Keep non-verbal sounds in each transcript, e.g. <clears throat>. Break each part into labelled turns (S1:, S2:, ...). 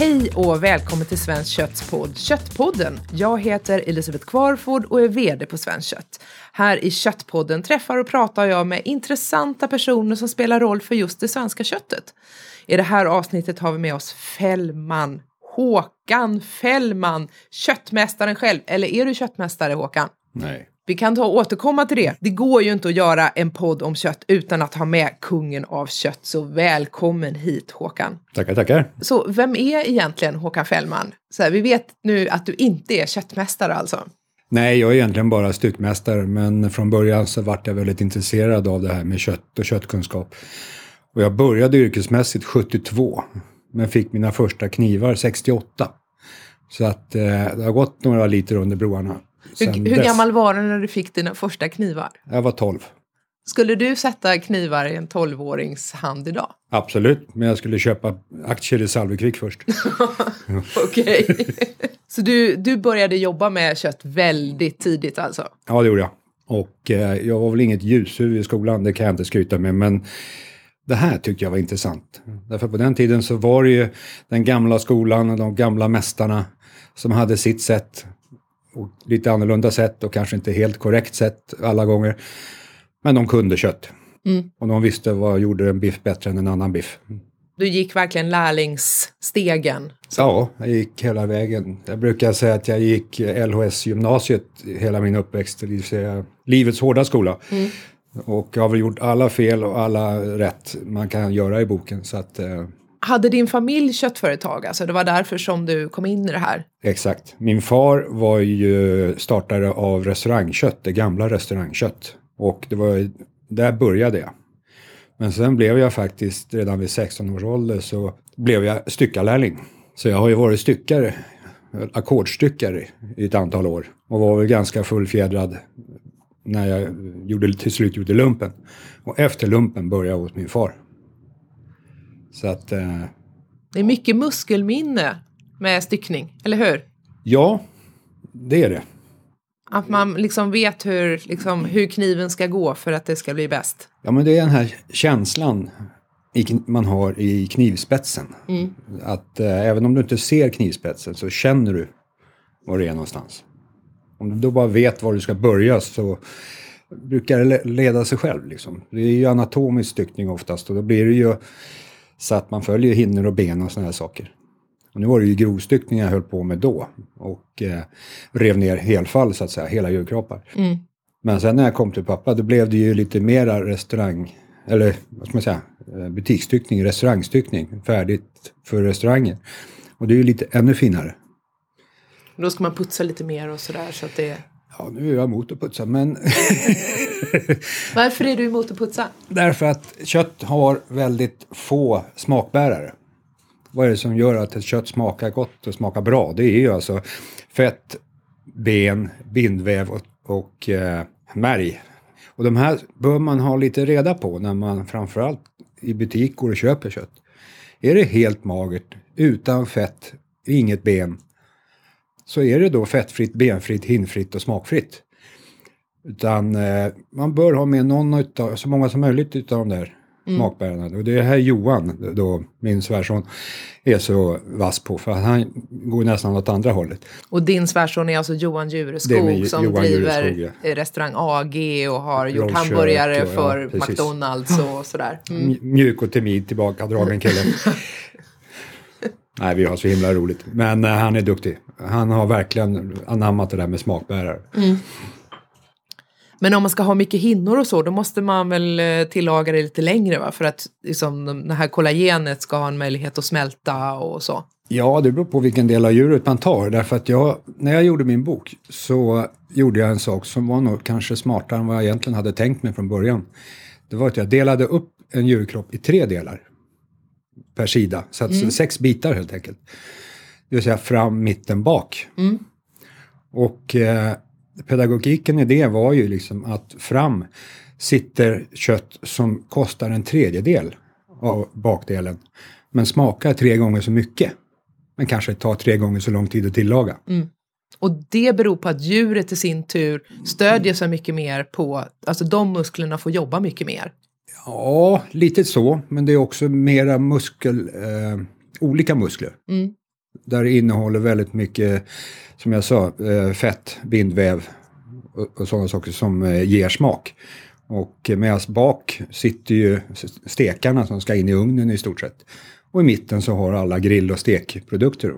S1: Hej och välkommen till Svenskt Kötts podd Köttpodden. Jag heter Elisabeth Kvarford och är VD på Svenskt Kött. Här i Köttpodden träffar och pratar jag med intressanta personer som spelar roll för just det svenska köttet. I det här avsnittet har vi med oss Fällman, Håkan Fällman, köttmästaren själv. Eller är du köttmästare Håkan?
S2: Nej.
S1: Vi kan ta återkomma till det. Det går ju inte att göra en podd om kött utan att ha med kungen av kött. Så välkommen hit Håkan.
S2: Tackar, tackar.
S1: Så vem är egentligen Håkan Fällman? Så här, vi vet nu att du inte är köttmästare alltså.
S2: Nej, jag är egentligen bara styckmästare, men från början så vart jag väldigt intresserad av det här med kött och köttkunskap. Och jag började yrkesmässigt 72, men fick mina första knivar 68. Så att eh, det har gått några liter under broarna.
S1: Hur, hur gammal var du när du fick dina första knivar?
S2: Jag var 12.
S1: Skulle du sätta knivar i en 12-årings hand idag?
S2: Absolut, men jag skulle köpa aktier i Salvekvick först. <laughs>
S1: Okej. <laughs> Så du, du började jobba med kött väldigt tidigt alltså?
S2: Ja, det gjorde jag. Och eh, jag var väl inget ljushuvud i skolan, det kan jag inte skryta med, men det här tyckte jag var intressant. Därför på den tiden så var det ju den gamla skolan och de gamla mästarna som hade sitt sätt. Och lite annorlunda sätt och kanske inte helt korrekt sätt alla gånger. Men de kunde kött.
S1: Mm.
S2: Och de visste vad gjorde en biff bättre än en annan biff.
S1: Du gick verkligen lärlingsstegen.
S2: Ja, jag gick hela vägen. Jag brukar säga att jag gick LHS-gymnasiet hela min uppväxt, det vill säga livets hårda skola. Och jag har väl gjort alla fel och alla rätt man kan göra i boken. Så att, eh,
S1: hade din familj köttföretag? Alltså det var därför som du kom in i det här?
S2: exakt. Min far var ju startare av restaurangkött, det gamla restaurangkött. Och det var ju- där började jag. Men sen blev jag faktiskt, redan vid 16 års ålder, så blev jag styckarlärling. Så jag har ju varit styckare, ackordstyckare i ett antal år. Och var väl ganska fullfjädrad när jag gjorde, till slut gjorde lumpen. Och efter lumpen började jag hos min far. Så att, eh,
S1: Det är mycket muskelminne med styckning, eller hur?
S2: ja, det är det.
S1: Att man liksom vet hur, liksom, hur kniven ska gå för att det ska bli bäst.
S2: Ja, men det är den här känslan man har i knivspetsen. Att eh, även om du inte ser knivspetsen så känner du var det är någonstans. Om du då bara vet var du ska börja så brukar det le- leda sig själv. Liksom. Det är ju anatomisk styckning oftast och då blir det ju så att man följer hinnor och ben och sådana här saker. Och nu var det ju grovstyckning jag höll på med då och eh, rev ner helfall så att säga, hela djurkroppar. Men sen när jag kom till pappa då blev det ju lite mera restaurang, eller vad ska man säga, eh, butiksstyckning, restaurangstyckning, färdigt för restauranger. Och det är ju lite ännu finare.
S1: Då ska man putsa lite mer och sådär så att det...
S2: Ja, nu är jag emot att putsa, men <laughs>
S1: Varför är du emot att putsa?
S2: därför att kött har väldigt få smakbärare. Vad är det som gör att ett kött smakar gott och smakar bra? Det är ju alltså fett, ben, bindväv och, och eh, märg. Och de här bör man ha lite reda på när man framförallt i butik går och köper kött. Är det helt magert, utan fett, inget ben, så är det då fettfritt, benfritt, hinnfritt och smakfritt. Utan eh, man bör ha med någon utav, så många som möjligt utav de där smakbärarna. Och det är här Johan, då, min svärson, är så vass på. För han går nästan åt andra hållet.
S1: Och din svärson är alltså Johan
S2: med
S1: som
S2: Johan
S1: driver
S2: Djureskog,
S1: eh, restaurang AG och har gjort
S2: Rollkök
S1: hamburgare
S2: och- ja,
S1: för
S2: precis.
S1: McDonalds och sådär. Mm.
S2: Mjuk och timid tillbakadragen kille. <laughs> Nej, vi har så himla roligt. Men eh, han är duktig. Han har verkligen anammat det där med smakbärare.
S1: Men om man ska ha mycket hinnor och så, då måste man väl eh, tillaga det lite längre va? För att liksom, det här kollagenet ska ha en möjlighet att smälta och så.
S2: Ja, det beror på vilken del av djuret man tar. Därför att jag, när jag gjorde min bok så gjorde jag en sak som var nog kanske smartare än vad jag egentligen hade tänkt mig från början. Det var att jag delade upp en djurkropp i tre delar per sida. Så att sex bitar helt enkelt. Det vill säga fram, mitten, bak. Och eh, pedagogiken i det var ju liksom att fram sitter kött som kostar en tredjedel av bakdelen. Men smakar tre gånger så mycket. Men kanske tar tre gånger så lång tid att tillaga.
S1: Och det beror på att djuret i sin tur stödjer sig mycket mer på, alltså de musklerna får jobba mycket mer.
S2: Ja, lite så. Men det är också mera muskel, eh, olika muskler. där det innehåller väldigt mycket, som jag sa, eh, fett, bindväv och, och sådana saker som eh, ger smak. Och medan bak sitter ju stekarna som ska in i ugnen i stort sett. Och i mitten så har alla grill och stekprodukter.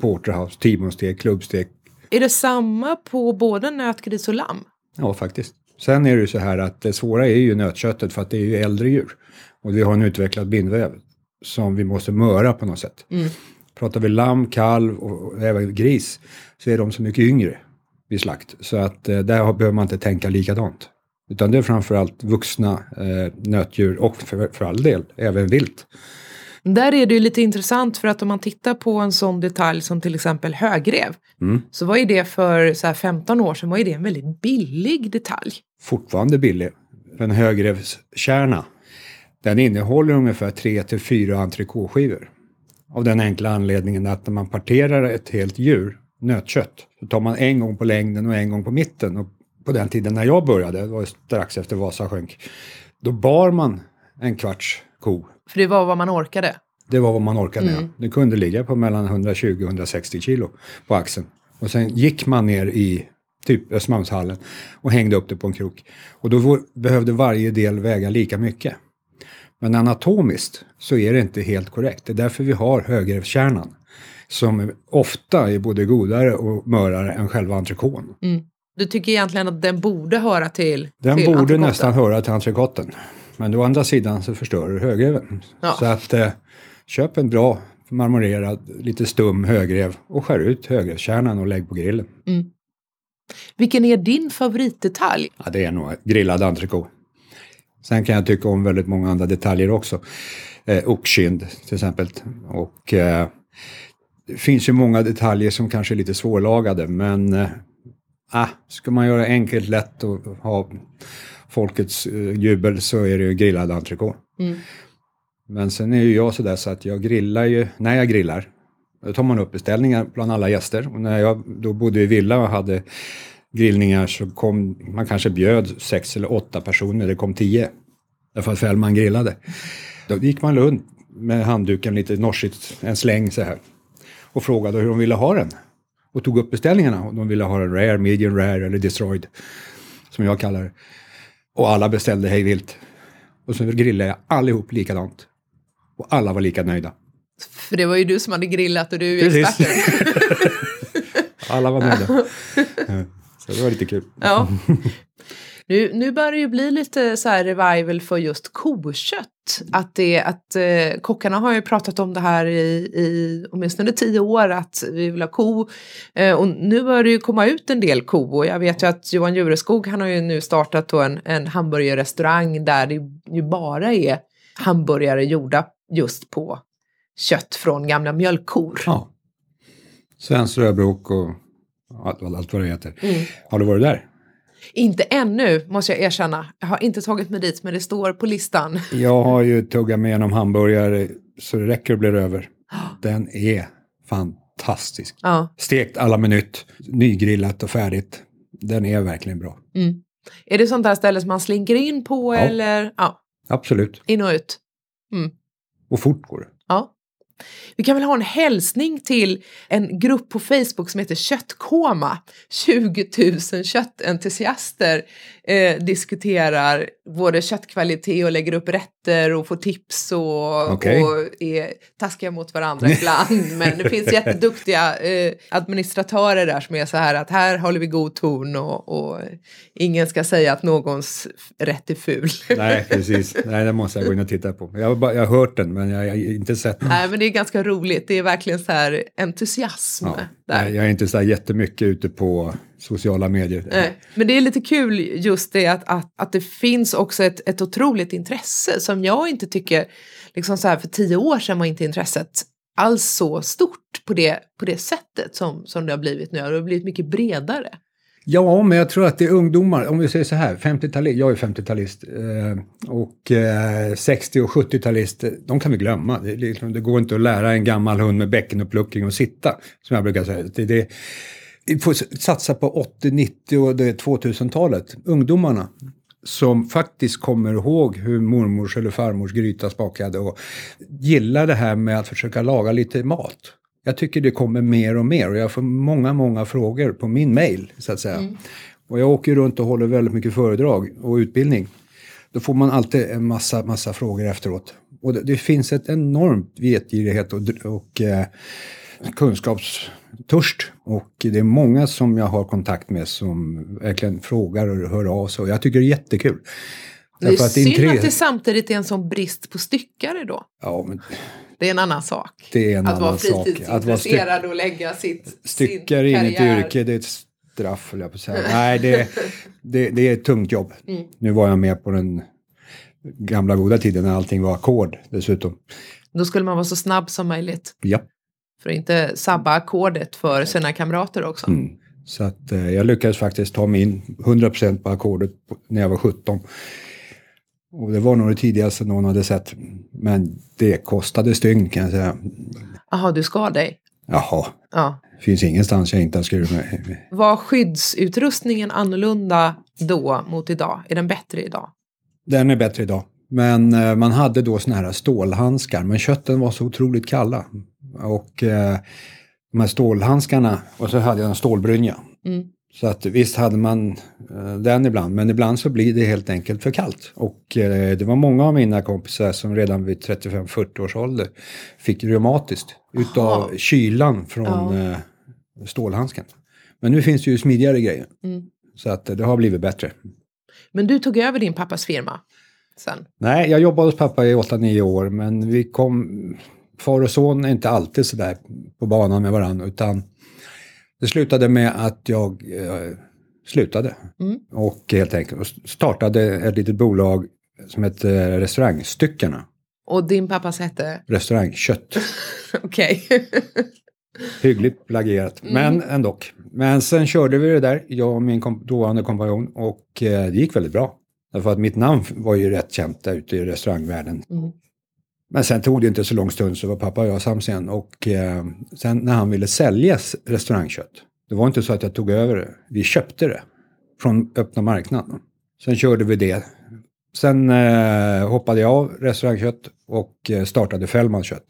S2: Porterhouse, Timonstek, klubbstek.
S1: Är det samma på både nötgris och lamm?
S2: Ja, faktiskt. Sen är det ju så här att det svåra är ju nötköttet för att det är ju äldre djur. Och vi har en utvecklad bindväv som vi måste möra på något sätt. Mm. Pratar vi lamm, kalv och även gris så är de så mycket yngre vid slakt. Så att eh, där behöver man inte tänka likadant. Utan det är framförallt vuxna eh, nötdjur och för, för all del även vilt.
S1: Där är det ju lite intressant för att om man tittar på en sån detalj som till exempel högrev. Mm. Så var ju det för så 15 år sedan var ju det en väldigt billig detalj.
S2: Fortfarande billig. En högrevskärna den innehåller ungefär 3 till 4 entrecôteskivor. Av den enkla anledningen att när man parterar ett helt djur, nötkött, så tar man en gång på längden och en gång på mitten. Och på den tiden när jag började, det var strax efter Vasa sjönk, då bar man en kvarts ko.
S1: För det var vad man orkade?
S2: Det var vad man orkade, mm. ja. Det kunde ligga på mellan 120 och 160 kilo på axeln. Och sen gick man ner i typ Östermalmshallen och hängde upp det på en krok. Och då behövde varje del väga lika mycket. Men anatomiskt så är det inte helt korrekt. Det är därför vi har högrevskärnan som ofta är både godare och mörare än själva entrecôten. Mm.
S1: Du tycker egentligen att den borde höra till
S2: Den till borde nästan höra till entrecoten. Men å andra sidan så förstör du högreven. Ja. Så att eh, köp en bra marmorerad, lite stum högrev och skär ut högrevskärnan och lägg på grillen. Mm.
S1: Vilken är din favoritdetalj?
S2: Ja, det är nog grillad entrecote. Sen kan jag tycka om väldigt många andra detaljer också. Eh, oxkind till exempel. Och eh, det finns ju många detaljer som kanske är lite svårlagade men eh, ah, ska man göra enkelt, lätt och ha folkets eh, jubel så är det ju grillad entrecote. Mm. Men sen är ju jag sådär så att jag grillar ju, när jag grillar, då tar man upp beställningar bland alla gäster. Och när jag då bodde i villa och hade grillningar så kom, man kanske bjöd sex eller åtta personer, det kom tio. Därför att Fällman grillade. Då gick man runt med handduken lite norsigt, en släng så här. Och frågade hur de ville ha den. Och tog upp beställningarna. Och de ville ha den rare, medium rare eller destroyed. Som jag kallar det. Och alla beställde hej vilt. Och så grillade jag allihop likadant. Och alla var lika nöjda.
S1: För det var ju du som hade grillat och du är Precis. experten. <laughs>
S2: alla var nöjda. <laughs> Så det var lite kul.
S1: Ja. Nu, nu börjar det ju bli lite så revival för just kokött. Att, det, att eh, kockarna har ju pratat om det här i, i åtminstone tio år att vi vill ha ko. Eh, och nu börjar det ju komma ut en del ko och jag vet ju att Johan Jureskog han har ju nu startat en, en hamburgerrestaurang där det ju bara är hamburgare gjorda just på kött från gamla mjölkkor.
S2: Ja. Svenskt rödbrok och allt, allt vad det heter. Mm. Har du varit där?
S1: Inte ännu, måste jag erkänna. Jag har inte tagit mig dit, men det står på listan.
S2: Jag har ju tuggat med genom hamburgare så det räcker och blir över. Den är fantastisk. Ja. Stekt alla minut, nygrillat och färdigt. Den är verkligen bra. Mm.
S1: Är det sånt där ställe som man slinker in på ja. eller? Ja.
S2: Absolut.
S1: In och ut. Mm.
S2: Och fort går det.
S1: Vi kan väl ha en hälsning till en grupp på Facebook som heter Köttkoma. 20 000 köttentusiaster eh, diskuterar både köttkvalitet och lägger upp rätter och får tips och, okay. och är taskiga mot varandra ibland. <laughs> Men det finns jätteduktiga eh, administratörer där som är så här att här håller vi god ton och, och ingen ska säga att någons rätt är ful.
S2: Nej, <laughs> precis. Nej, det måste jag gå in och titta på. Jag har, bara, jag har hört den men jag har inte sett den.
S1: Nej, men det är ganska roligt. Det är verkligen så här entusiasm. Ja.
S2: Där. Jag är inte så här jättemycket ute på sociala medier.
S1: Nej, men det är lite kul just det att, att, att det finns också ett, ett otroligt intresse som jag inte tycker, liksom så här för tio år sedan var inte intresset alls så stort på det, på det sättet som, som det har blivit nu. Det har blivit mycket bredare.
S2: Ja, men jag tror att det är ungdomar, om vi säger så här, 50-talist, jag är 50-talist eh, och eh, 60 och 70-talist, de kan vi glömma. Det, liksom, det, går inte att lära en gammal hund med bäckenuppluckring att sitta, som jag brukar säga. Det, det, satsa på 80, 90 och 2000-talet. Ungdomarna som faktiskt kommer ihåg hur mormors eller farmors gryta smakade och gillar det här med att försöka laga lite mat. Jag tycker det kommer mer och mer och jag får många, många frågor på min mail så att säga.
S1: Mm.
S2: Och jag åker runt och håller väldigt mycket föredrag och utbildning. Då får man alltid en massa, massa frågor efteråt. Och det, det finns ett enormt vetgirighet och, och eh, kunskapstörst. Och det är många som jag har kontakt med som verkligen frågar och hör av sig. Och jag tycker det är jättekul.
S1: Det är
S2: att
S1: synd
S2: intre-
S1: att det samtidigt är en sån brist på styckare då.
S2: Ja, men
S1: Det är en annan sak.
S2: det är en
S1: att vara
S2: annan vara styck,
S1: fritidsintresserad och lägga sitt,
S2: styckare
S1: sin
S2: inget
S1: karriär.
S2: yrke, det är ett straff, jag på att säga. Nej, det, <laughs> det, det är ett tungt jobb.
S1: Mm.
S2: Nu var jag med på den gamla goda tiden när allting var ackord dessutom.
S1: Då skulle man vara så snabb som möjligt.
S2: Ja.
S1: För att inte sabba ackordet för sina kamrater också.
S2: Mm. Så att eh, jag lyckades faktiskt ta mig in 100% på ackordet när jag var 17. Och det var nog det tidigaste någon hade sett. Men det kostade stygn kan jag säga.
S1: Jaha, du skar dig.
S2: Jaha,
S1: Ja.
S2: finns ingenstans jag inte har skurit mig.
S1: Var skyddsutrustningen annorlunda då mot idag? Är den bättre idag?
S2: Den är bättre idag. Men eh, man hade då såna här stålhandskar, men kötten var så otroligt kalla. Och eh, de här stålhandskarna, och så hade jag en stålbrynja.
S1: Mm.
S2: Så att visst hade man eh, den ibland, men ibland så blir det helt enkelt för kallt. Och eh, det var många av mina kompisar som redan vid 35-40 års ålder fick reumatiskt utav
S1: Aha.
S2: kylan från
S1: Ja.
S2: eh, stålhandsken. Men nu finns det ju smidigare grejer.
S1: Mm.
S2: Så att det har blivit bättre.
S1: Men du tog över din pappas firma sen?
S2: Nej, jag jobbade hos pappa i 8-9 år, men vi kom... Far och son är inte alltid sådär på banan med varandra, utan det slutade med att jag eh, slutade.
S1: Mm.
S2: Och helt enkelt startade ett litet bolag som hette Restaurangstyckena.
S1: Och din pappas hette?
S2: Restaurangkött. <laughs>
S1: Okej. <laughs>
S2: Hyggligt plagierat,
S1: Mm.
S2: men ändå. Men sen körde vi det där, jag och min kom- dåvarande kompanjon, och eh, det gick väldigt bra. Därför att mitt namn var ju rätt känt där ute i restaurangvärlden.
S1: Mm.
S2: Men sen tog det inte så lång stund så var pappa och jag sams igen. Och eh, sen när han ville sälja restaurangkött, det var inte så att jag tog över det. Vi köpte det från öppna marknaden. Sen körde vi det. Sen eh, hoppade jag av restaurangkött och eh, startade Fällmans kött.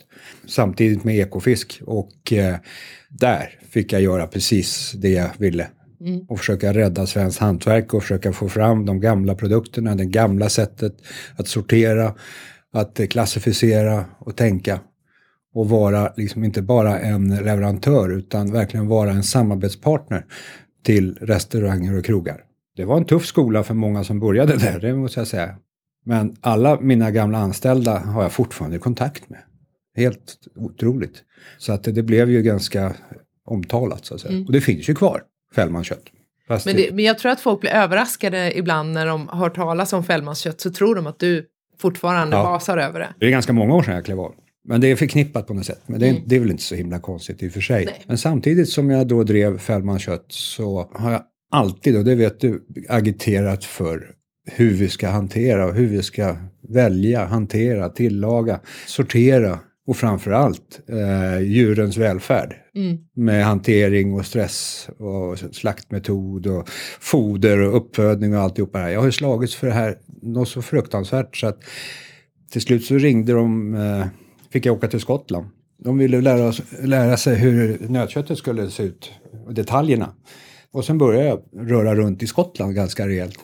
S2: Samtidigt med Ekofisk. Och eh, där fick jag göra precis det jag ville.
S1: Mm.
S2: Och försöka rädda svenskt hantverk och försöka få fram de gamla produkterna, det gamla sättet att sortera, att eh, klassificera och tänka. Och vara liksom inte bara en leverantör utan verkligen vara en samarbetspartner till restauranger och krogar. Det var en tuff skola för många som började där, det måste jag säga. Men alla mina gamla anställda har jag fortfarande kontakt med. Helt otroligt. Så att det, det blev ju ganska omtalat så att säga.
S1: Mm.
S2: Och det finns ju kvar, Fällmans kött. Fast
S1: Men, det, men jag tror att folk blir överraskade ibland när de hör talas om Fällmanskött så tror de att du fortfarande
S2: Ja.
S1: basar över det.
S2: Det är ganska många år sedan jag klev av. Men det är förknippat på något sätt. Men det är,
S1: Mm.
S2: det är väl inte så himla konstigt i och för sig.
S1: Nej.
S2: Men samtidigt som jag då drev Fällmans kött så har jag alltid, och det vet du, agiterat för hur vi ska hantera och hur vi ska välja, hantera, tillaga, sortera och framförallt eh, djurens välfärd.
S1: Mm.
S2: Med hantering och stress och slaktmetod och foder och uppfödning och alltihopa det här. Jag har ju slagits för det här något så fruktansvärt så att till slut så ringde de, eh, fick jag åka till Skottland. De ville lära, oss, lära sig hur nötköttet skulle se ut, och detaljerna. Och sen började jag röra runt i Skottland ganska rejält.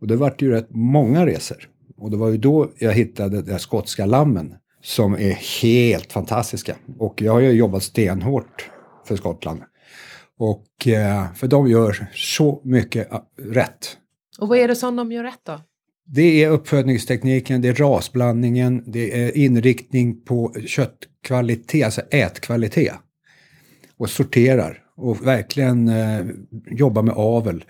S2: Och det vart ju rätt många resor. Och det var ju då jag hittade de skotska lammen som är helt fantastiska. Och jag har ju jobbat stenhårt för Skottland. Och eh, för de gör så mycket eh, rätt.
S1: Och vad är det som de gör rätt då?
S2: Det är uppfödningstekniken, det är rasblandningen, det är inriktning på köttkvalitet, alltså ätkvalitet. Och sorterar och verkligen eh, jobbar med avel.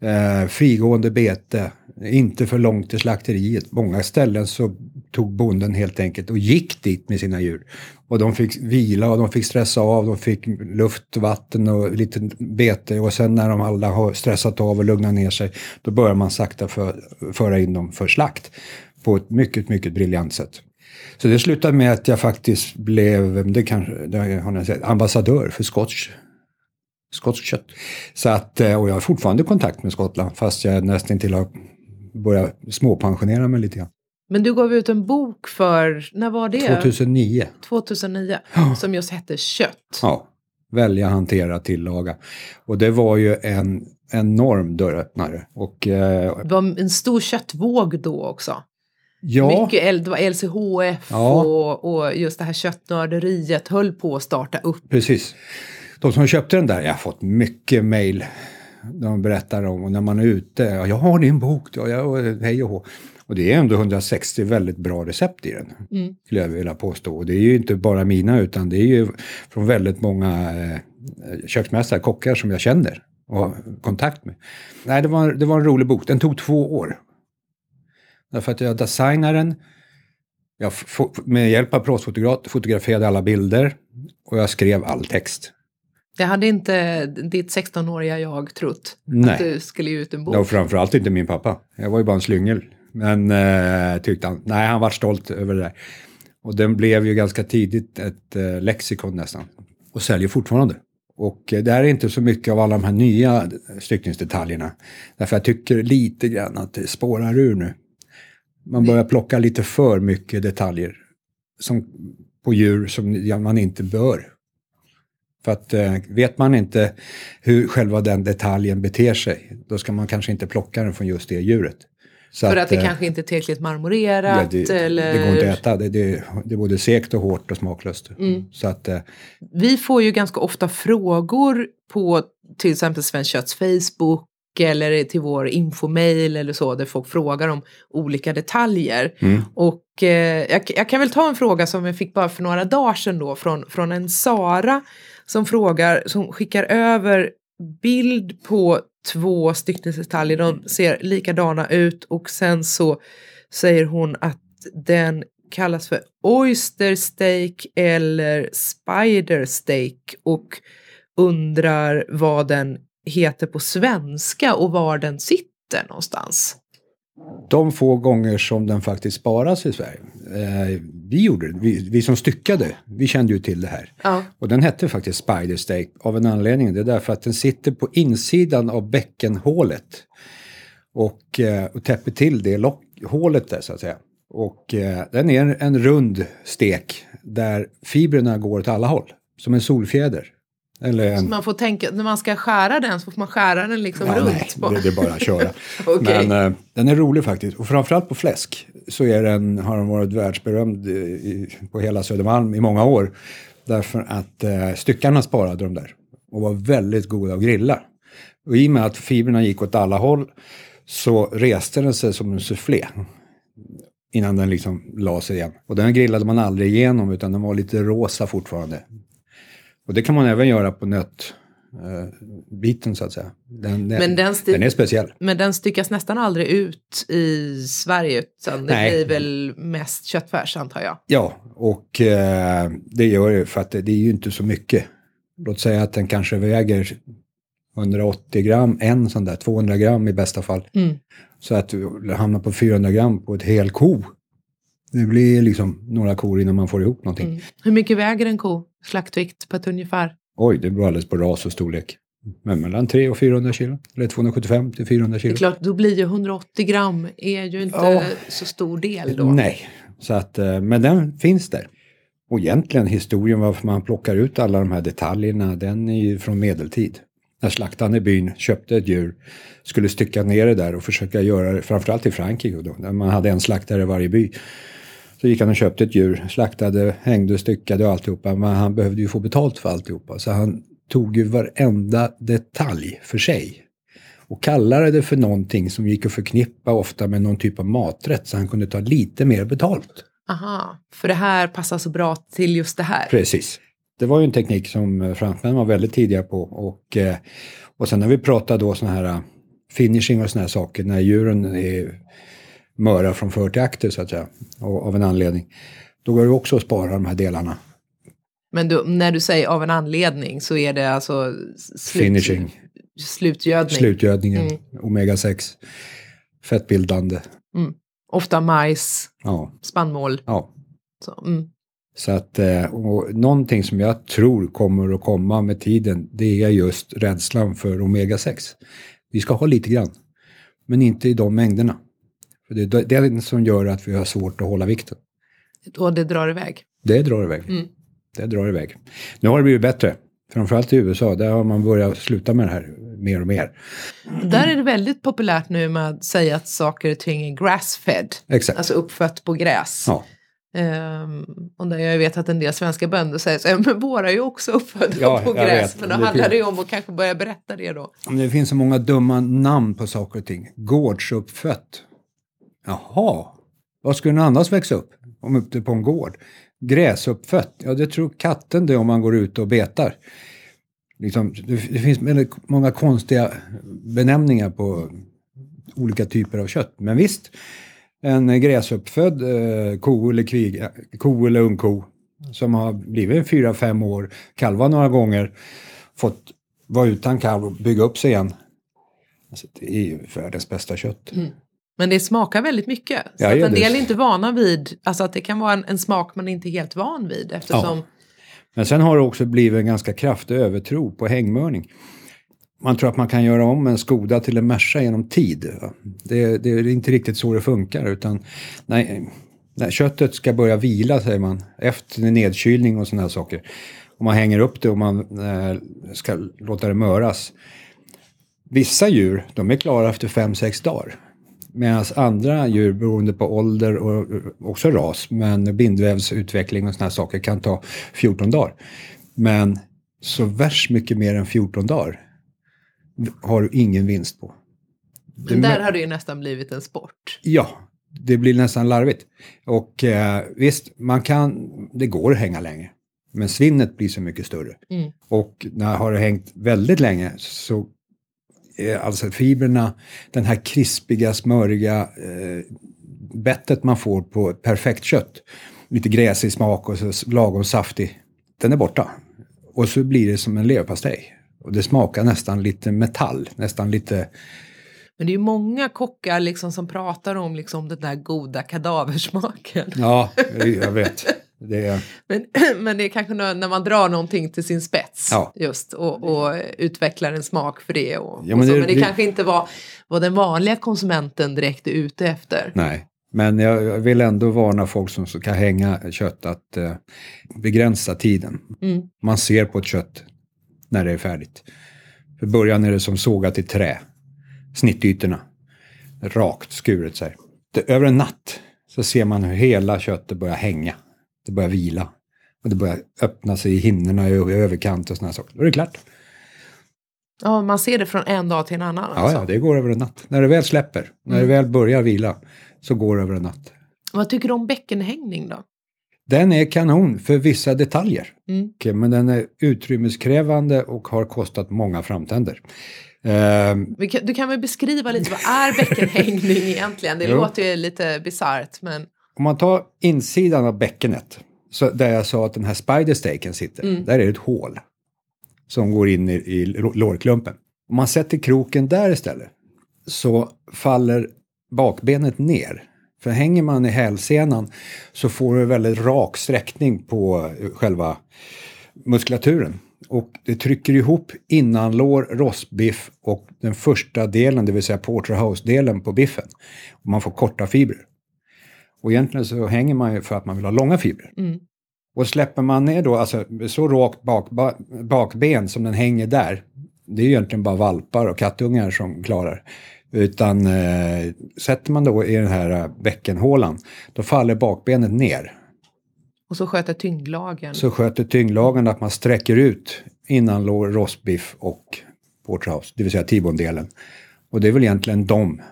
S2: Eh, frigående bete, inte för långt till slakteriet. Många ställen så tog bonden helt enkelt och gick dit med sina djur. Och de fick vila och de fick stressa av, de fick luft, vatten och lite bete. Och sen när de alla har stressat av och lugnat ner sig, då börjar man sakta för, föra in dem för slakt. På ett mycket, mycket briljant sätt. Så det slutade med att jag faktiskt blev, det kanske, det har ni sett, ambassadör för skotsk skotsk kött. Så att, eh, och jag har fortfarande kontakt med Skottland fast jag nästan till har börjat småpensionera mig lite grann.
S1: Men du gav ut en bok för, när var det?
S2: 2009.
S1: 2009. Som just hette Kött.
S2: Ja, välja, hantera, tillaga. Och det var ju en enorm dörröppnare. Och, eh,
S1: Det var en stor köttvåg då också.
S2: ja,
S1: Mycket, det var LCHF
S2: Ja.
S1: och, och just det här köttnörderiet höll på att starta upp.
S2: precis. De som köpte den där, jag har fått mycket mejl. De berättar om, och när man är ute, ja, jag har din bok, då, jag, hej och hå. Och det är ändå 160 väldigt bra recept i den,
S1: Mm.
S2: skulle jag vilja påstå. Och det är ju inte bara mina, utan det är ju från väldigt många eh, köksmästare, kockar som jag känner och har kontakt med. Nej, det var, det var en rolig bok. Den tog två år. Därför att jag designade den, jag med hjälp av proffsfotograf fotograferade alla bilder och jag skrev all text.
S1: Det hade inte ditt 16-åriga jag trott.
S2: Nej.
S1: Att du skulle ge ut en bok.
S2: Var framförallt inte min pappa. Jag var ju bara en slyngel. Men eh, tyckte han, nej han var stolt över det där. Och den blev ju ganska tidigt ett eh, lexikon nästan. Och säljer fortfarande. Och eh, det här är inte så mycket av alla de här nya styckningsdetaljerna. Därför jag tycker lite grann att det spårar ur nu. Man börjar plocka lite för mycket detaljer. Som, på djur som man inte bör. För att eh, vet man inte hur själva den detaljen beter sig, då ska man kanske inte plocka den från just det djuret. Så
S1: För att det
S2: eh,
S1: kanske inte är tillräckligt
S2: ja,
S1: marmorerat
S2: det,
S1: eller...
S2: det går inte att äta, det, det, det är både segt och hårt och smaklöst.
S1: Mm.
S2: Så att, eh,
S1: Vi får ju ganska ofta frågor på till exempel Svenskt Kötts Facebook eller till vår infomail eller så där folk frågar om olika detaljer.
S2: mm,
S1: Och eh, jag, jag kan väl ta en fråga som jag fick bara för några dagar sedan då från, från en Sara som frågar, som skickar över bild på två styckningsdetaljer. De ser likadana ut och sen så säger hon att den kallas för oyster steak eller spider steak och undrar vad den heter på svenska och var den sitter någonstans
S2: de få gånger som den faktiskt sparas i Sverige, eh, vi gjorde det, vi, vi som styckade, vi kände ju till det här.
S1: Ja.
S2: Och den hette faktiskt Spider Steak av en anledning. Det är därför att den sitter på insidan av bäckenhålet. Och, eh, och täpper till det lock, hålet där så att säga. Och eh, den är en, en rund stek där fibrerna går åt alla håll. Som en solfjäder. Eller
S1: Så
S2: en...
S1: man får tänka, när man ska skära den så får man skära den liksom
S2: Ja,
S1: runt.
S2: nej,
S1: på.
S2: det, det är bara att köra. <laughs>
S1: Okej.
S2: Men eh, den är rolig faktiskt. Och framförallt på fläsk så är den, har den varit världsberömd i, på hela Södermalm i många år. Därför att eh, styckarna sparade de där och var väldigt goda att grilla. Och i och med att fibrerna gick åt alla håll så reste den sig som en soufflé. Innan den liksom la sig igen. Och den grillade man aldrig igenom utan den var lite rosa fortfarande. Och det kan man även göra på nöt eh, så att säga. Den,
S1: Men den sti-
S2: den är speciell.
S1: Men den styckas nästan aldrig ut i Sverige utan det
S2: Nej.
S1: blir väl mest köttfärs antar jag.
S2: Ja, och eh, det gör det för att det, det är ju inte så mycket. Låt säga att den kanske väger 180 gram, en sån där, 200 gram i bästa fall.
S1: Mm.
S2: Så att du hamnar på 400 gram på ett hel ko. Det blir liksom några kor innan man får ihop någonting.
S1: Mm. Hur mycket väger en ko? Slaktvikt på ett ungefär?
S2: Oj, det beror alldeles på ras och storlek. Men mellan 300 och 400 kilo. Eller 275 till 400
S1: Det
S2: kilo.
S1: är klart, då blir ju 180 gram är ju inte
S2: Ja.
S1: så stor del då.
S2: Nej, så att, eh, men den finns där. Och egentligen historien varför man plockar ut alla de här detaljerna, den är ju från medeltid. När slaktaren i byn köpte ett djur, skulle stycka ner det där och försöka göra det, framförallt i Frankrike då, när man hade en slaktare i varje by. Så gick han och köpte ett djur, slaktade, hängde, styckade och alltihopa, men han behövde ju få betalt för alltihopa. Så han tog ju varenda detalj för sig och kallade det för någonting som gick att förknippa ofta med någon typ av maträtt så han kunde ta lite mer betalt.
S1: Aha, för det här passar så bra till just det här.
S2: Precis. Det var ju en teknik som eh, fransmännen var väldigt tidiga på och, eh, och sen när vi pratar då sådana här eh, finishing och sådana här saker när djuren är möra från för till akter så att säga och, av en anledning. Då går det också att spara de här delarna.
S1: Men du, när du säger av en anledning så är det alltså slut,
S2: Finishing,
S1: slutgödning.
S2: slutgödningen,
S1: Mm.
S2: omega-6, fettbildande.
S1: Ofta majs,
S2: Ja,
S1: spannmål.
S2: ja.
S1: Så, mm.
S2: Så att, eh, och någonting som jag tror kommer att komma med tiden, det är just rädslan för omega-6. Vi ska ha lite grann, men inte i de mängderna. Det är det som gör att vi har svårt att hålla vikten.
S1: Och det drar iväg.
S2: Det drar iväg.
S1: Mm.
S2: Det drar iväg. Nu har det blivit bättre. Framförallt i USA, där har man börjat sluta med det här mer och mer.
S1: Där är det väldigt populärt nu med att säga att saker och ting är grass-fed.
S2: Exakt.
S1: Alltså uppfött på gräs.
S2: Ja.
S1: Ehm, och där jag vet att en del svenska bönder säger så, "Ja, men våra är ju också uppfödda
S2: Ja,
S1: på gräs.
S2: vet.
S1: Men då
S2: Det
S1: handlar det ju om att kanske börja berätta det då.
S2: Det finns så många dumma namn på saker och ting. Gårdsuppfött. Jaha, vad skulle den annars växa upp? Om ute på en gård. Gräsuppfött, ja det tror katten det om man går ut och betar. Liksom, det, det finns väldigt många konstiga benämningar på olika typer av kött. Men visst, en gräsuppfödd eh, ko eller kvig, eh, ko eller ungko som har blivit fyra, fem år, kalva några gånger, fått vara utan kalv och bygga upp sig igen. Alltså, det är ju världens bästa kött. Mm.
S1: Men det smakar väldigt mycket. Så
S2: Ja, ja,
S1: en del är inte vana vid, alltså att det kan vara en, en smak man inte är helt van vid eftersom
S2: Men sen har det också blivit en ganska kraftig övertro på hängmörning. Man tror att man kan göra om en Skoda till en Merca genom tid. Det, det är inte riktigt så det funkar utan nej, när köttet ska börja vila säger man efter nedkylning och sådana saker. Och man hänger upp det och man eh, ska låta det möras. Vissa djur de är klara efter 5-6 dagar. Medan andra djur beroende på ålder och också ras, men bindvävsutveckling och sådana här saker kan ta 14 dagar. Men så värst mycket mer än 14 dagar har du ingen vinst på.
S1: Men där har det ju nästan blivit en sport.
S2: Ja, det blir nästan larvigt. Och eh, visst, man kan, det går att hänga länge. Men svinnet blir så mycket större.
S1: Mm.
S2: Och när har det hängt väldigt länge så alltså fibrerna, den här krispiga, smöriga eh, bettet man får på perfekt kött, lite gräsig smak och så lagom saftig, den är borta. Och så blir det som en leverpastej. Och det smakar nästan lite metall, nästan lite
S1: Men det är ju många kockar liksom som pratar om liksom den där goda kadaversmaken.
S2: Ja, jag vet. Det
S1: Men, <clears throat> men det är kanske när man drar någonting till sin spets
S2: Ja.
S1: just och, och utvecklar en smak för det. Och,
S2: Ja,
S1: och
S2: men
S1: så.
S2: det-
S1: men det,
S2: det-
S1: kanske inte var vad den vanliga konsumenten direkt är ute efter.
S2: nej. Men jag vill ändå varna folk som ska hänga kött att eh, begränsa tiden.
S1: Mm.
S2: Man ser på ett kött när det är färdigt. För början är det som sågat i trä. Snittytorna. Rakt skuret så här. Över en natt så ser man hur hela köttet börjar hänga. Det börjar vila. Och det börjar öppna sig i hinnorna i överkant och sådana saker. Då är det klart.
S1: Ja, man ser det från en dag till en annan.
S2: Ja,
S1: alltså.
S2: ja, det går över en natt. När det väl släpper, när det väl börjar vila, så går det över en natt.
S1: Vad tycker du om bäckenhängning då?
S2: Den är kanon för vissa detaljer.
S1: Mm.
S2: Okej, Men den är utrymmeskrävande och har kostat många framtänder.
S1: Kan- Du kan väl beskriva lite, vad är bäckenhängning <laughs> egentligen? Det låter ju lite bisarrt men
S2: om man tar insidan av bäckenet, så där jag sa att den här spiderstaken sitter,
S1: Mm.
S2: där är det ett hål som går in i, i lå- lårklumpen. Om man sätter kroken där istället så faller bakbenet ner. För hänger man i hälsenan så får du väldigt rak sträckning på eh, själva muskulaturen. Och det trycker ihop innanlår, rostbiff och den första delen, det vill säga porterhouse-delen på biffen. Och man får korta fibrer. Och egentligen så hänger man ju för att man vill ha långa fibrer.
S1: Mm.
S2: Och släpper man ner då, alltså så rakt bak, ba, bakben som den hänger där, det är ju egentligen bara valpar och kattungar som klarar. Utan eh, sätter man då i den här eh, bäckenhålan, då faller bakbenet ner.
S1: och så sköter tyngdlagen.
S2: Så sköter tyngdlagen att man sträcker ut innanlår, rostbiff och porterhouse, det vill säga T-bone-delen. Och det är väl egentligen de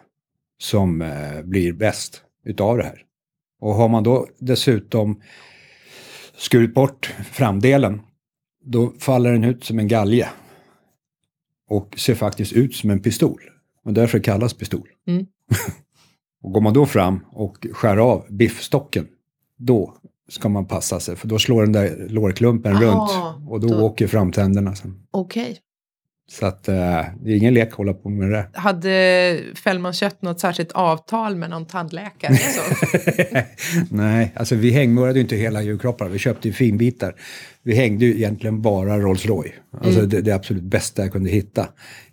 S2: som eh, blir bäst utav det här. Och har man då dessutom skurit bort framdelen, då faller den ut som en galge. Och ser faktiskt ut som en pistol. Och därför kallas pistol.
S1: Mm. <laughs>
S2: och går man då fram och skär av biffstocken, då ska man passa sig. För då slår den där lårklumpen
S1: Aha,
S2: runt och då,
S1: då-
S2: åker framtänderna.
S1: Okej.
S2: Så att eh, det är ingen lek att hålla på med det.
S1: Hade Fällman kött något särskilt avtal med någon tandläkare? <laughs> Så?
S2: Nej, alltså vi hängmörade ju inte hela djurkroppar. Vi köpte ju finbitar. Vi hängde ju egentligen bara Rolls Royce. Alltså det, det absolut bästa jag kunde hitta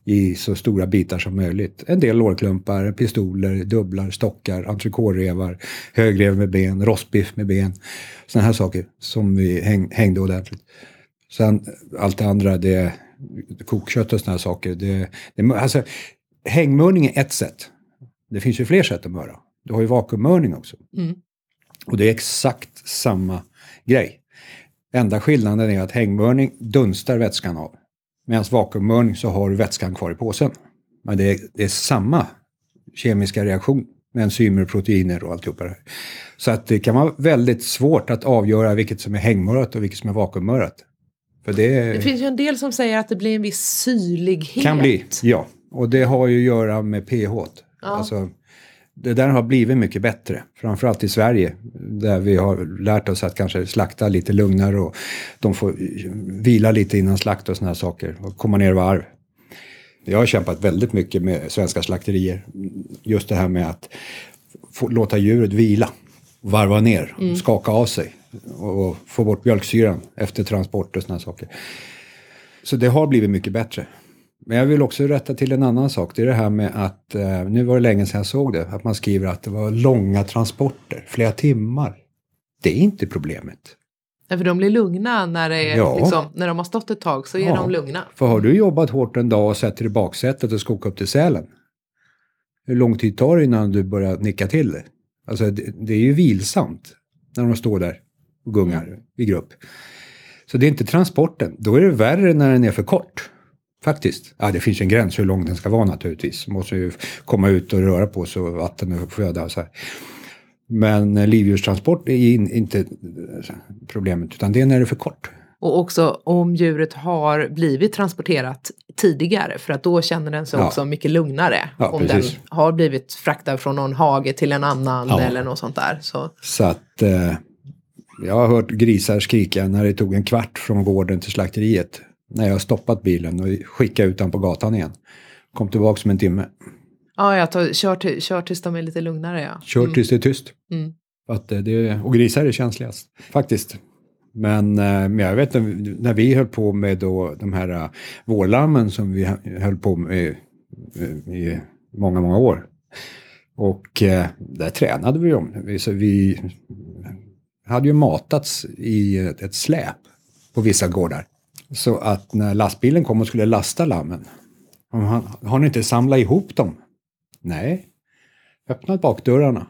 S2: i så stora bitar som möjligt. En del lårklumpar, pistoler, dubblar, stockar, entrecôterevar, högrev med ben, rostbiff med ben. Sådana här saker som vi häng, hängde ordentligt. Sen allt det andra, det kokkött och sådana här saker. Det, det, alltså, hängmörning är ett sätt. Det finns ju fler sätt att möra. Du har ju vakuummörning också.
S1: Mm.
S2: Och det är exakt samma grej. Enda skillnaden är att hängmörning dunstar vätskan av. Medan vakuummörning så har du vätskan kvar i påsen. Men det är, det är samma kemiska reaktion med enzymer, proteiner och alltihopa det här. Så att det kan vara väldigt svårt att avgöra vilket som är hängmörat och vilket som är vakuummörat. Det,
S1: Det finns ju en del som säger att det blir en viss syrlighet.
S2: kan bli, ja. Och det har ju att göra med pH.
S1: Ja.
S2: Alltså, det där har blivit mycket bättre, framförallt i Sverige, där vi har lärt oss att kanske slakta lite lugnare och de får vila lite innan slakt och såna här saker och komma ner i varv. Jag har kämpat väldigt mycket med svenska slakterier, just det här med att få, låta djuret vila, varva ner, skaka av sig och få bort mjölksyran efter transport och här saker. Så det har blivit mycket bättre. Men jag vill också rätta till en annan sak. Det är det här med att, eh, nu var det länge sedan jag såg det, att man skriver att det var långa transporter, flera timmar. Det är inte problemet.
S1: Ja, för de blir lugna när, det är,
S2: Ja.
S1: liksom, när de har stått ett tag så är
S2: Ja.
S1: de lugna.
S2: För har du jobbat hårt en dag och sätter i baksätet och ska åka upp till Sälen. Hur lång tid tar det innan du börjar nicka till det? Alltså det, det är ju vilsamt när de står där och gungar i grupp. Så det är inte transporten. Då är det värre när den är för kort. Faktiskt. Ja, det finns en gräns hur lång den ska vara naturligtvis. Måste ju komma ut och röra på sig och vatten och föda och så här. Men livdjurstransport är in, inte eh, problemet, utan det är när det är för kort.
S1: Och också om djuret har blivit transporterat tidigare för att då känner den sig
S2: Ja.
S1: också mycket lugnare.
S2: Ja,
S1: om
S2: precis.
S1: den har blivit fraktad från någon hage till en annan
S2: Ja.
S1: eller något sånt där. Så,
S2: Så att eh, jag har hört grisar skrika när det tog en kvart från gården till slakteriet. När jag har stoppat bilen och skickat ut den på gatan igen. Kom tillbaka som en timme.
S1: ja, jag tar, kör, till, kör tills de är lite lugnare. Ja.
S2: Kör tills det är tyst.
S1: Mm.
S2: Att eh, det, och grisar är känsligast, faktiskt. Men, eh, men jag vet när, vi höll på med då de här uh, vårlammen som vi hö- höll på med eh, i många, många år. Och eh, där tränade vi om. Vi, så vi hade ju matats i ett, ett släp på vissa gårdar. Så att när lastbilen kom och skulle lasta lammen, han, har ni inte samlat ihop dem? Nej. Öppnat bakdörrarna.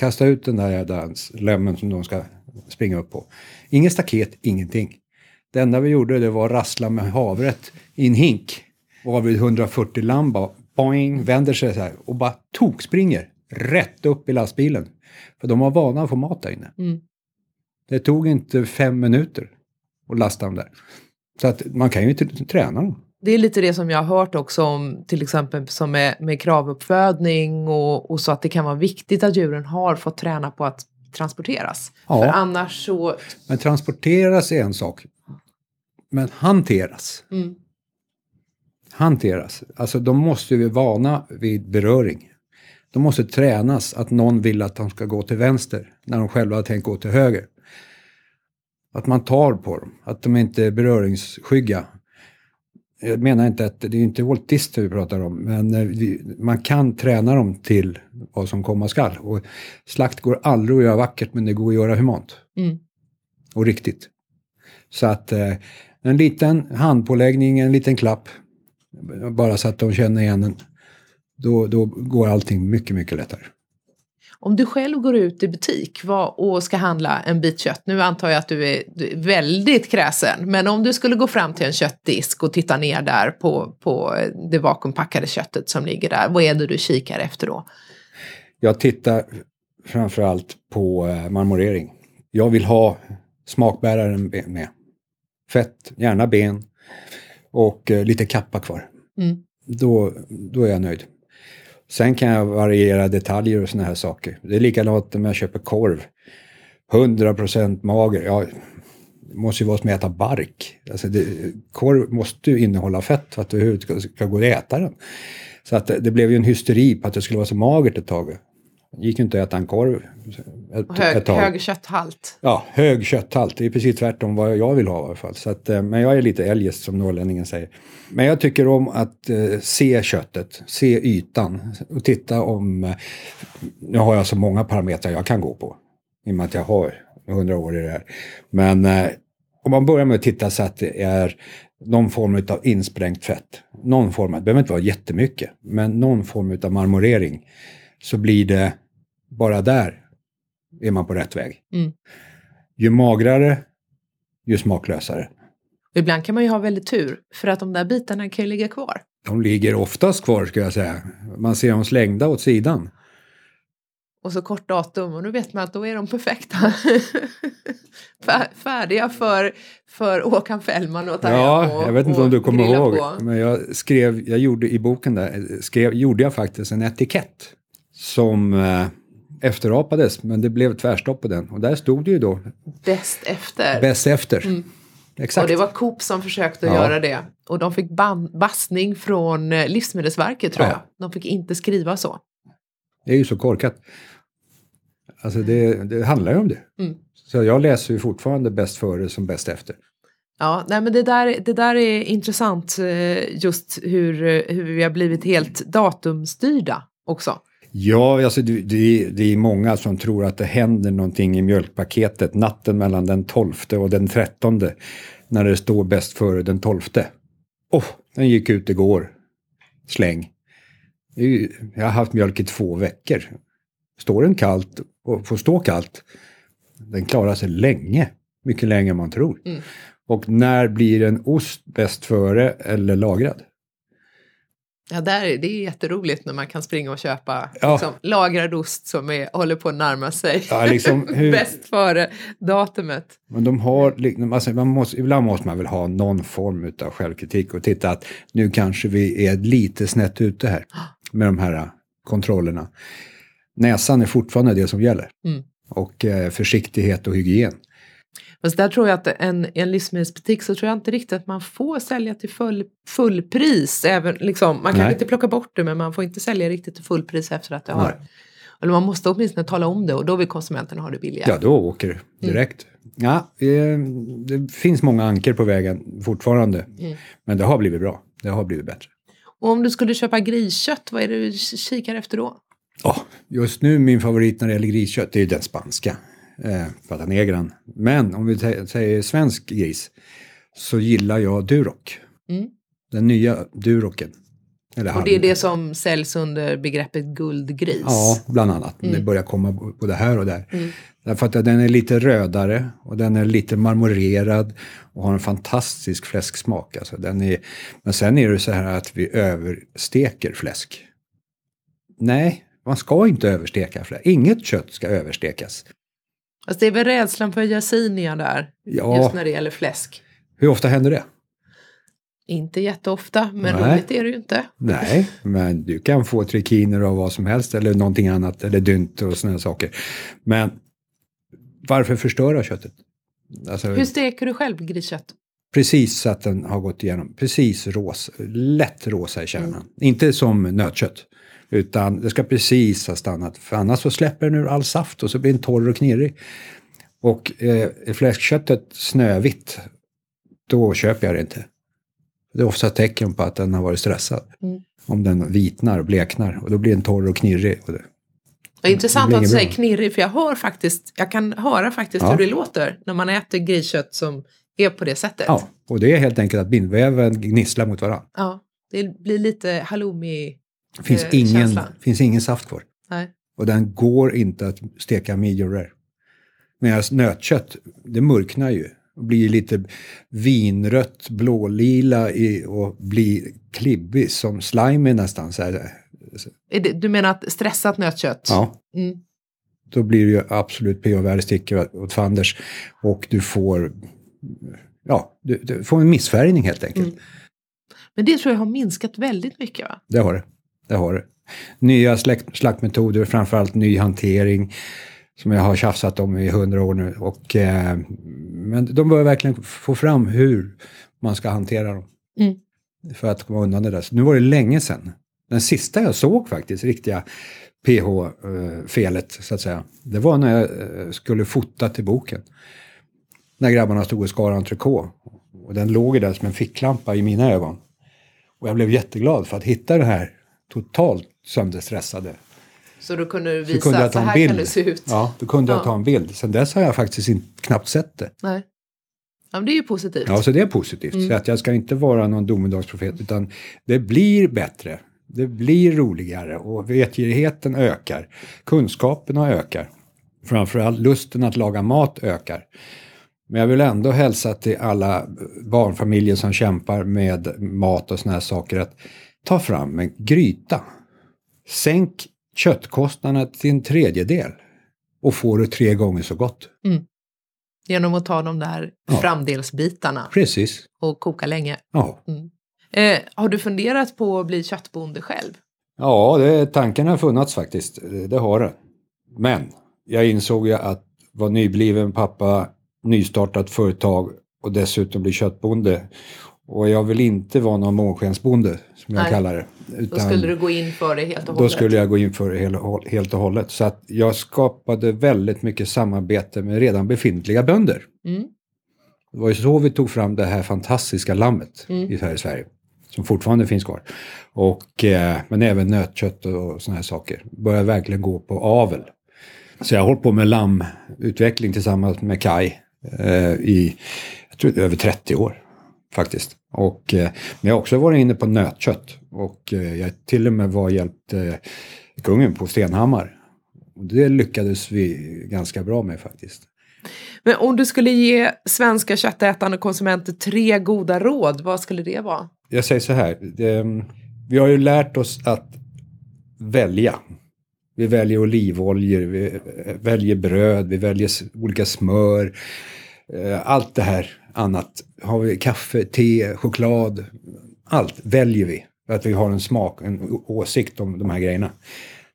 S2: Kasta ut den där jävla lämmen som de ska springa upp på. Inget staket, ingenting. Det enda vi gjorde det var att rassla med havret i en hink. Och har vi 140 lamm bara, boing, vänder sig så här och bara tokspringer rätt upp i lastbilen. För de var vana att få mat där inne.
S1: Mm.
S2: Det tog inte fem minuter att lasta dem där. Så att man kan ju inte träna dem.
S1: Det är lite det som jag har hört också om till exempel som med, med kravuppfödning och, och så att det kan vara viktigt att djuren har fått träna på att transporteras.
S2: Ja.
S1: För annars så...
S2: Men transporteras är en sak. Men hanteras.
S1: Mm.
S2: hanteras. Alltså de måste ju vara vana vid beröring. De måste tränas att någon vill att de ska gå till vänster när de själva har tänkt gå till höger. Att man tar på dem, att de inte är beröringsskygga. Jag menar inte att det är inte Walt Disney vi pratar om, men eh, man kan träna dem till vad som komma skall. Och slakt går aldrig att göra vackert, men det går att göra humant
S1: Mm.
S2: och riktigt. Så att eh, en liten handpåläggning, en liten klapp, bara så att de känner igen en, då, då går allting mycket, mycket lättare.
S1: Om du själv går ut i butik och ska handla en bit kött, nu antar jag att du är, väldigt kräsen, men om du skulle gå fram till en köttdisk och titta ner där på, på det vakuumpackade köttet som ligger där, vad är det du kikar efter då?
S2: Jag tittar framförallt på eh, marmorering. Jag vill ha smakbäraren med. Fett, gärna ben och eh, lite kappa kvar.
S1: Mm.
S2: Då, då är jag nöjd. Sen kan jag variera detaljer och såna här saker. Det är likadant om jag köper korv. 100% mager. Ja, det måste ju vara som att äta bark. Alltså det, korv måste ju innehålla fett för att det överhuvudtaget ska, gå att äta den. Så att det, det blev ju en hysteri på att det skulle vara så magert ett tag. Gick inte att äta en korv ett,
S1: hög,
S2: ett tag.
S1: hög kötthalt.
S2: Ja, hög kötthalt. Det är precis tvärtom vad jag vill ha i alla fall. Så att, eh, men jag är lite eljest som norrlänningen säger. Men jag tycker om att eh, se köttet, se ytan och titta om... Eh, nu har jag så många parametrar jag kan gå på. I och med att jag har 100 år i det här. Men eh, om man börjar med att titta så att det är någon form av insprängt fett. Någon form, det behöver inte vara jättemycket, men någon form av marmorering. Så blir det bara där är man på rätt väg.
S1: Mm.
S2: Ju magrare, ju smaklösare.
S1: Ibland kan man ju ha väldigt tur, för att de där bitarna kan ju ligga kvar.
S2: De ligger oftast kvar ska jag säga. Man ser dem slängda åt sidan.
S1: Och så kort datum och då vet man att då är de perfekta. <laughs> Fär- Färdiga för, för Håkan Fällman att ta hem
S2: Ja,
S1: och,
S2: jag vet inte om du kommer ihåg.
S1: på.
S2: Men jag skrev, jag gjorde i boken där, skrev, gjorde jag faktiskt en etikett. Som eh, efterapades, men det blev tvärstopp på den. Och där stod det ju då,
S1: Bäst efter.
S2: bäst efter.
S1: Mm.
S2: Exakt.
S1: Och det var Coop som försökte
S2: Ja.
S1: göra det. Och de fick ban- bassning från eh, Livsmedelsverket tror
S2: Ja.
S1: jag. De fick inte skriva så.
S2: Det är ju så korkat. Alltså det, det handlar ju om det.
S1: Mm.
S2: Så jag läser ju fortfarande bäst före som bäst efter.
S1: Ja, nej men det där, det där är intressant eh, just hur, eh, hur vi har blivit helt datumstyrda också.
S2: Ja, alltså det, det, det är många som tror att det händer någonting i mjölkpaketet natten mellan den 12 och den 13 när det står bäst före den 12. Åh, den gick ut igår. Släng. Jag har haft mjölk i två veckor. Står den kallt och får stå kallt, den klarar sig länge. Mycket längre än man tror.
S1: Mm.
S2: Och när blir en ost bäst före eller lagrad?
S1: Ja, där, är- det är jätteroligt när man kan springa och köpa
S2: Ja.
S1: liksom, lagrad ost som är, håller på att närma sig
S2: Ja, liksom, <laughs> hur-
S1: bäst före datumet.
S2: Men de har, liksom- alltså man måste, ibland måste man väl ha någon form av självkritik och titta att nu kanske vi är lite snett ute här <gasps> med de här äh, kontrollerna. Näsan är fortfarande det som gäller.
S1: Mm.
S2: Och eh, försiktighet och hygien.
S1: Fast där tror jag att en, en livsmedelsbutik så tror jag inte riktigt att man får sälja till full, fullpris. Även, liksom, man kan
S2: Nej.
S1: inte plocka bort det men man får inte sälja riktigt till fullpris efter att det
S2: Nej.
S1: har. Eller man måste åtminstone tala om det och då vill konsumenten ha det billigare.
S2: Ja, då åker det direkt. Ja, eh, det finns många anker på vägen fortfarande.
S1: Mm.
S2: Men det har blivit bra. Det har blivit bättre.
S1: Och om du skulle köpa griskött, vad är det du kikar efter då?
S2: Ja, just nu min favorit när det gäller griskött det är den spanska. Eh, Pata negran. Men om vi säger svensk gris så gillar jag Duroc.
S1: Mm.
S2: Den nya Durocken. Eller
S1: Och det är det som säljs under begreppet guldgris.
S2: Ja, bland annat. Det
S1: Mm.
S2: börjar komma både här och där.
S1: Mm.
S2: Därför att den är lite rödare och den är lite marmorerad och har en fantastisk fläsksmak. Alltså den är, men sen är det så här att vi översteker fläsk. Nej, man ska inte översteka fläsk. Inget kött ska överstekas.
S1: Fast det är väl rädslan för Yersinia där,
S2: Ja,
S1: just när det gäller fläsk.
S2: hur ofta händer det?
S1: Inte jätteofta, men
S2: Nej.
S1: roligt är det ju inte.
S2: Nej, men du kan få trikiner av vad som helst eller någonting annat eller dynt och sådana saker. Men varför förstöra köttet? Alltså,
S1: Hur steker du själv griskött?
S2: Precis så att den har gått igenom, precis rosa, lätt rosa i kärnan. Inte som nötkött, utan det ska precis ha stannat. För annars så släpper den ur all saft och så blir den torr och knirrig. Och eh, är fläskköttet snövitt, då köper jag det inte. Det är ofta tecken på att den har varit stressad.
S1: Mm.
S2: Om den vitnar och bleknar och då blir den torr och knirrig. Och det,
S1: Vad intressant
S2: blir
S1: att du säger knirrig, för jag hör faktiskt, jag kan höra faktiskt
S2: Ja.
S1: hur det låter när man äter griskött som är på det sättet.
S2: ja, och det är helt enkelt att bindväven gnisslar mot varandra.
S1: Ja, det blir lite halloumi.
S2: Det finns,
S1: Eh,
S2: ingen,
S1: känslan.
S2: finns ingen saft kvar.
S1: Nej.
S2: Och den går inte att steka medium rare. Medan nötkött, det mörknar ju. Och blir lite vinrött, blålila i, och blir klibbig som slimy nästan. Så här.
S1: Du menar att stressat nötkött?
S2: Ja,
S1: Mm.
S2: då blir det ju absolut pH-värde sticker åt fanders. Och du får, ja, du, du får en missfärgning helt enkelt.
S1: Mm. Men det tror jag har minskat väldigt mycket va?
S2: Det har det. Det har det. Nya slaktmetoder, framförallt ny hantering som jag har tjafsat om i hundra år nu. Och, eh, men de bör verkligen få fram hur man ska hantera dem.
S1: Mm.
S2: För att komma undan det där. Så nu var det länge sedan. Den sista jag såg faktiskt, riktiga PH-felet så att säga. Det var när jag eh, skulle fota till boken. När grabbarna stod och skar entrecote. Och den låg där som en ficklampa i mina ögon. Och jag blev jätteglad för att hitta den här totalt sönderstressade.
S1: Så då kunde du
S2: Så
S1: visa,
S2: kunde jag
S1: så
S2: ta en
S1: här
S2: bild.
S1: kan det se ut.
S2: Ja, då kunde jag
S1: Ja.
S2: ta en bild. Sen dess har jag faktiskt inte, knappt sett det.
S1: Nej. Ja, men det är ju positivt.
S2: Ja, så det är positivt.
S1: Mm.
S2: Så att jag ska inte vara någon domedagsprofet, utan det blir bättre. Det blir roligare och vetgirigheten ökar. Kunskaperna ökar. Framförallt lusten att laga mat ökar. Men jag vill ändå hälsa till alla barnfamiljer som kämpar med mat och såna här saker att ta fram en gryta. Sänk köttkostnaderna till en tredjedel och få det tre gånger så gott.
S1: Genom att ta de där
S2: Ja.
S1: framdelsbitarna
S2: Precis.
S1: och koka länge.
S2: Ja.
S1: Eh, har du funderat på att bli köttbonde själv?
S2: Ja, det, tanken har funnits faktiskt. Det har det. Men jag insåg ju att vara nybliven pappa, nystartat företag och dessutom bli köttbonde. Och jag vill inte vara någon månskensbonde som jag
S1: Nej.
S2: kallar det.
S1: Då
S2: Utan
S1: skulle du gå in för det helt och
S2: då
S1: hållet?
S2: skulle jag gå in för det hel- helt och hållet. Så att jag skapade väldigt mycket samarbete med redan befintliga bönder.
S1: Mm.
S2: Det var ju så vi tog fram det här fantastiska lammet
S1: Mm.
S2: i här i Sverige. Som fortfarande finns kvar. Och, eh, men även nötkött och såna här saker. Börjar verkligen gå på avel. Så jag har hållit på med lammutveckling tillsammans med Kai eh, i jag tror, över 30 år. Faktiskt. Och, eh, men jag har också varit inne på nötkött. Och eh, jag till och med var hjälpt eh, kungen på Stenhammar. Och det lyckades vi ganska bra med faktiskt.
S1: Men om du skulle ge svenska köttätande konsumenter tre goda råd, vad skulle det vara?
S2: jag säger så här. Det, vi har ju lärt oss att välja. Vi väljer olivoljor, vi väljer bröd, vi väljer olika smör. Allt det här annat. Har vi kaffe, te, choklad. Allt väljer vi. För att vi har en smak, en åsikt om de här grejerna.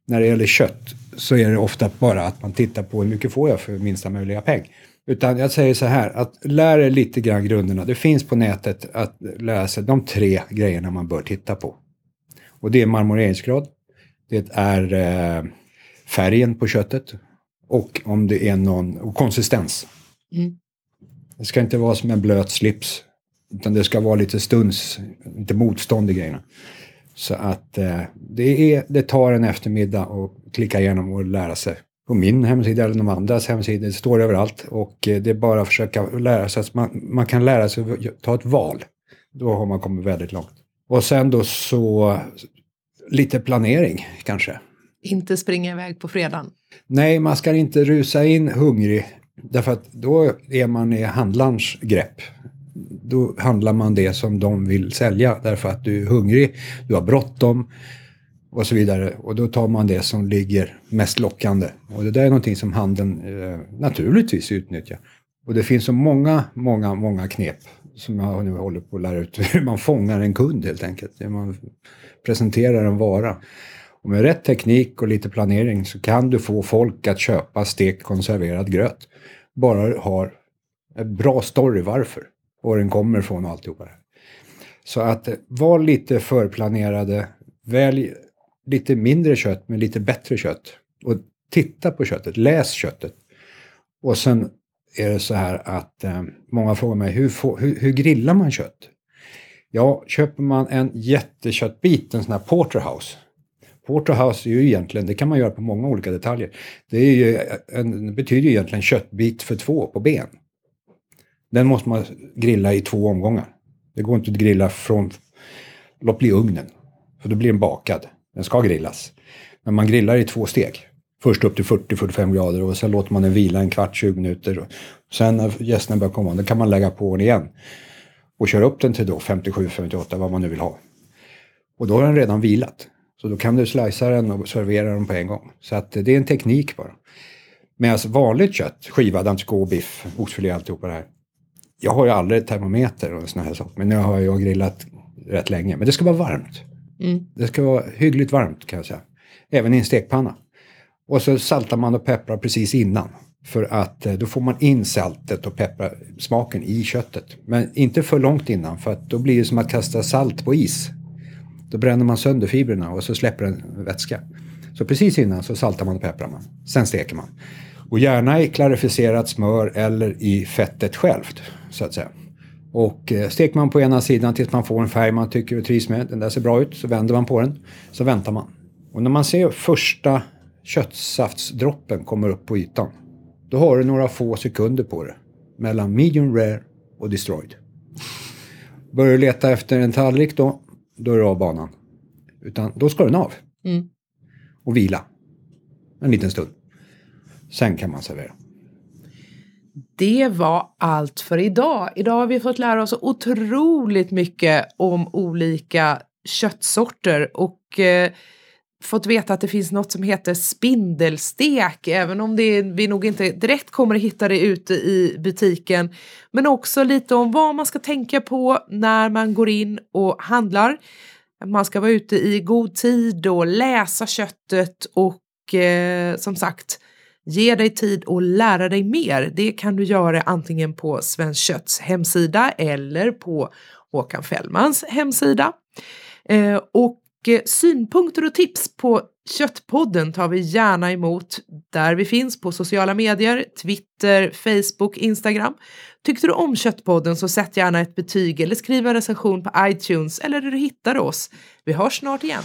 S2: När det gäller kött så är det ofta bara att man tittar på hur mycket får jag för minsta möjliga peng. Utan jag säger så här, att lär er lite grann grunderna. Det finns på nätet att lära sig de tre grejerna man bör titta på. Och det är marmoreringsgrad, det är eh, färgen på köttet och om det är någon och konsistens.
S1: Mm.
S2: Det ska inte vara som en blöt slips, utan det ska vara lite stuns, lite motstånd i grejerna. Så att eh, det, är, det tar en eftermiddag att klicka igenom och lära sig. På min hemsida eller de andras hemsidor, det står överallt. Och eh, det är bara att försöka lära sig, att man, man kan lära sig att ta ett val. Då har man kommit väldigt långt. Och sen då så lite planering kanske.
S1: Inte springa iväg på fredagen.
S2: Nej, man ska inte rusa in hungrig. Därför att då är man i handlarns grepp. Då handlar man det som de vill sälja därför att du är hungrig, du har bråttom och så vidare. Och då tar man det som ligger mest lockande. Och det där är någonting som handeln eh, naturligtvis utnyttjar. Och det finns så många, många, många knep som jag nu håller på att lära ut <laughs> hur man fångar en kund helt enkelt. Hur man presenterar en vara. Och med rätt teknik och lite planering så kan du få folk att köpa stekt konserverad gröt. Bara du har en bra story varför. Var den kommer ifrån och alltihopa. Så att eh, var lite förplanerade. Välj lite mindre kött men lite bättre kött. Och titta på köttet, läs köttet. Och sen är det så här att eh, många frågar mig hur, få, hur, hur grillar man kött? Ja, köper man en jätteköttbit, en sån här porterhouse. Porterhouse är ju egentligen, det kan man göra på många olika detaljer. Det, är ju en, det betyder ju egentligen köttbit för två på ben. Den måste man grilla i två omgångar. Det går inte att grilla från, låt bli ugnen. För då blir den bakad. Den ska grillas. Men man grillar i två steg. Först upp till 40-45 grader och sen låter man den vila en kvart, 20 minuter. Sen när gästerna börjar komma, då kan man lägga på den igen. Och köra upp den till då 57-58, vad man nu vill ha. Och då har den redan vilat. Så då kan du slicea den och servera den på en gång. Så att det är en teknik bara. Medan vanligt kött, skivad entrecote, biff, oxfilé, alltihopa det här. Jag har ju aldrig termometer och såna här saker. Men nu har jag grillat rätt länge. Men det ska vara varmt.
S1: Mm.
S2: Det ska vara hyggligt varmt kan jag säga. Även i en stekpanna. Och så saltar man och pepprar precis innan. För att eh, då får man in saltet och pepparsmaken i köttet. Men inte för långt innan för att då blir det som att kasta salt på is. Då bränner man sönder fibrerna och så släpper den vätska. Så precis innan så saltar man och pepprar man. Sen steker man. Och gärna i klarificerat smör eller i fettet självt, så att säga. Och eh, steker man på ena sidan tills man får en färg man tycker och trivs med, den där ser bra ut, så vänder man på den, så väntar man. Och när man ser första köttsaftsdroppen kommer upp på ytan, då har du några få sekunder på det mellan medium rare och destroyed. Börjar du leta efter en tallrik då, då är du av banan. Utan då ska den av.
S1: Mm.
S2: Och vila. En liten stund. Sen kan man servera.
S1: Det var allt för idag. Idag har vi fått lära oss otroligt mycket om olika köttsorter och eh, fått veta att det finns något som heter spindelstek, även om det, vi nog inte direkt kommer att hitta det ute i butiken. Men också lite om vad man ska tänka på när man går in och handlar. Man ska vara ute i god tid och läsa köttet och eh, som sagt Ge dig tid och lära dig mer. Det kan du göra antingen på Svenskt Kötts hemsida eller på Håkan Fällmans hemsida. Eh, och Eh, synpunkter och tips på Köttpodden tar vi gärna emot där vi finns på sociala medier, Twitter, Facebook, Instagram. Tyckte du om Köttpodden så sätt gärna ett betyg eller skriv en recension på iTunes eller där du hittar oss. Vi hörs snart igen.